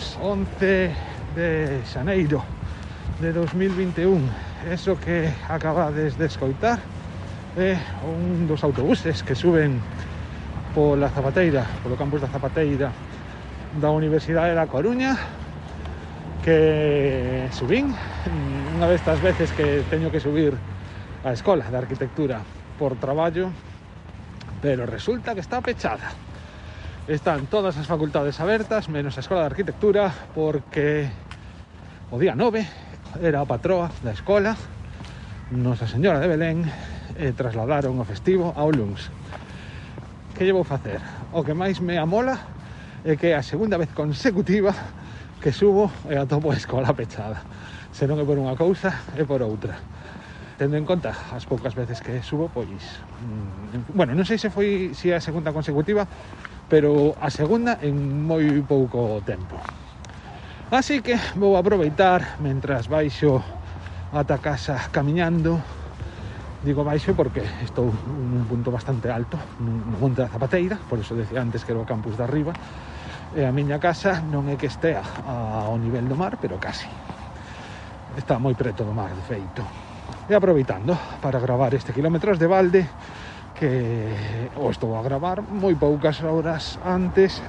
luns 11 de xaneiro de 2021 eso que acabades de escoitar é un dos autobuses que suben pola Zapateira polo campus da Zapateira da Universidade da Coruña que subín unha destas veces que teño que subir á escola de arquitectura por traballo pero resulta que está pechada están todas as facultades abertas, menos a Escola de Arquitectura, porque o día 9 era a patroa da escola, Nosa Señora de Belén, e trasladaron o festivo ao luns. Que llevo facer? O que máis me amola é que é a segunda vez consecutiva que subo e atopo a escola pechada. Se non é por unha cousa, é por outra. Tendo en conta as poucas veces que subo, pois... Mm, bueno, non sei se foi se é a segunda consecutiva, pero a segunda en moi pouco tempo. Así que vou aproveitar mentras baixo ata casa camiñando. Digo baixo porque estou nun punto bastante alto, nun monte da Zapateira, por eso decía antes que era o campus de arriba. E a miña casa non é que estea ao nivel do mar, pero casi. Está moi preto do mar, de feito. E aproveitando para gravar este quilómetros de balde, que o estou a gravar moi poucas horas antes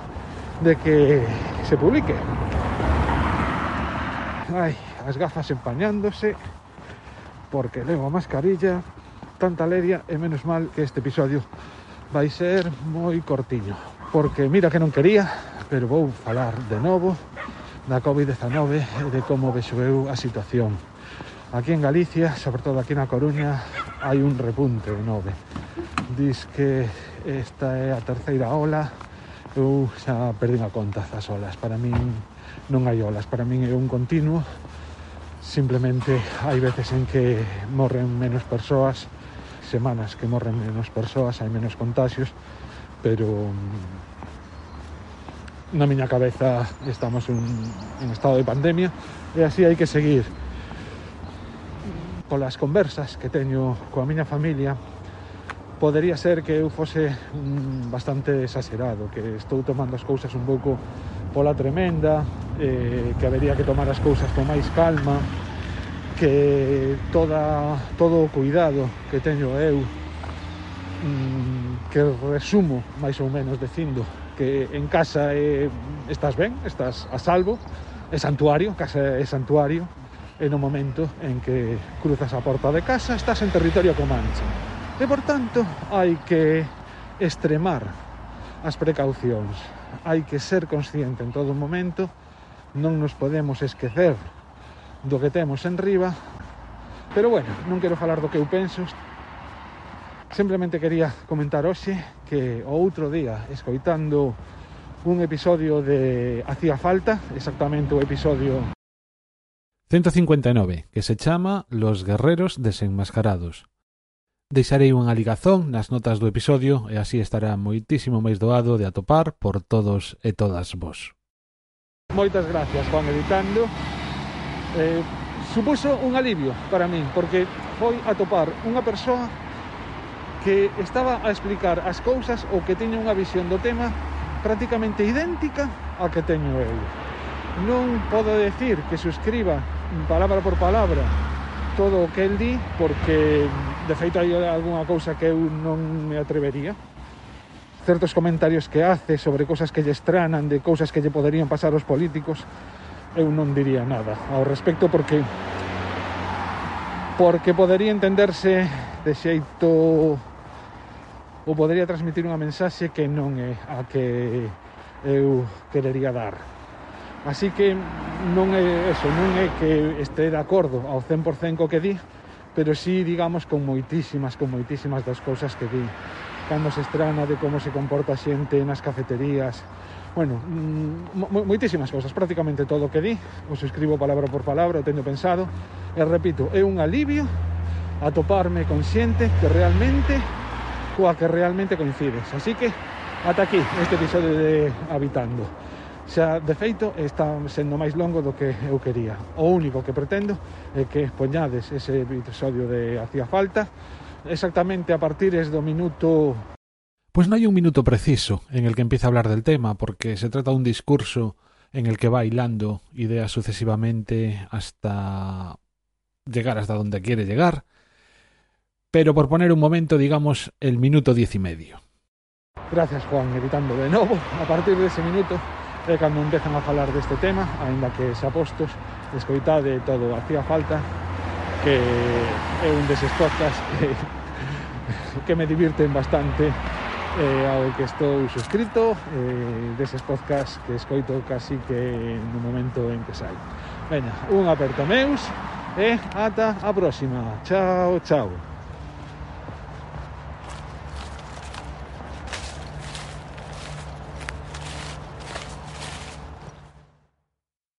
de que se publique. Ai, as gafas empañándose porque levo a mascarilla, tanta ledia e menos mal que este episodio vai ser moi cortiño. Porque mira que non quería, pero vou falar de novo da COVID-19 e de como vexo eu a situación. Aquí en Galicia, sobre todo aquí na Coruña, hai un repunte de nove dis que esta é a terceira ola. Eu xa perdi a conta das olas. Para min non hai olas. Para min é un continuo. Simplemente hai veces en que morren menos persoas semanas que morren menos persoas hai menos contagios pero mm, na miña cabeza estamos un, en estado de pandemia e así hai que seguir polas conversas que teño coa miña familia podería ser que eu fose mm, bastante exagerado, que estou tomando as cousas un pouco pola tremenda, eh, que habería que tomar as cousas con máis calma, que toda, todo o cuidado que teño eu, mm, que resumo máis ou menos dicindo que en casa eh, estás ben, estás a salvo, é santuario, casa é santuario, e no momento en que cruzas a porta de casa estás en territorio comanche. E, por tanto, hai que extremar as precaucións. Hai que ser consciente en todo momento, non nos podemos esquecer do que temos en riba, pero bueno, non quero falar do que eu penso, Simplemente quería comentar hoxe que o outro día, escoitando un episodio de Hacía Falta, exactamente o episodio 159, que se chama Los Guerreros Desenmascarados. Deixarei unha ligazón nas notas do episodio e así estará moitísimo máis doado de atopar por todos e todas vos. Moitas gracias, Juan Editando. Eh, supuso un alivio para min, porque foi atopar unha persoa que estaba a explicar as cousas ou que teña unha visión do tema prácticamente idéntica a que teño eu. Non podo decir que suscriba palabra por palabra todo o que el di, porque De feito, hai algunha cousa que eu non me atrevería. Certos comentarios que hace sobre cousas que lle estranan, de cousas que lle poderían pasar aos políticos, eu non diría nada ao respecto porque porque podería entenderse de xeito ou podería transmitir unha mensaxe que non é a que eu querería dar. Así que non é eso, non é que este de acordo ao 100% co que di, pero sí, digamos, con moitísimas, con moitísimas das cousas que vi. Cando se estrana de como se comporta a xente nas cafeterías, bueno, mm, mo moitísimas cousas, prácticamente todo o que di, os escribo palabra por palabra, o teño pensado, e repito, é un alivio atoparme con xente que realmente coa que realmente coincides. Así que, ata aquí este episodio de Habitando. Xa, de feito, está sendo máis longo do que eu quería. O único que pretendo é que poñades ese episodio de Hacía Falta exactamente a partir do minuto... Pues no hai un minuto preciso en el que empieza a hablar del tema, porque se trata de un discurso en el que va hilando ideas sucesivamente hasta llegar hasta donde quiere llegar. Pero por poner un momento, digamos, el minuto diez y medio. Gracias, Juan, editando de novo A partir de ese minuto e cando empezan a falar deste tema, aínda que xa postos, escoitade todo, hacía falta que é un deses podcast que, que me divirten bastante eh, ao que estou suscrito eh, deses podcast que escoito casi que no momento en que sai. Veña, un aperto meus e ata a próxima. Chao, chao.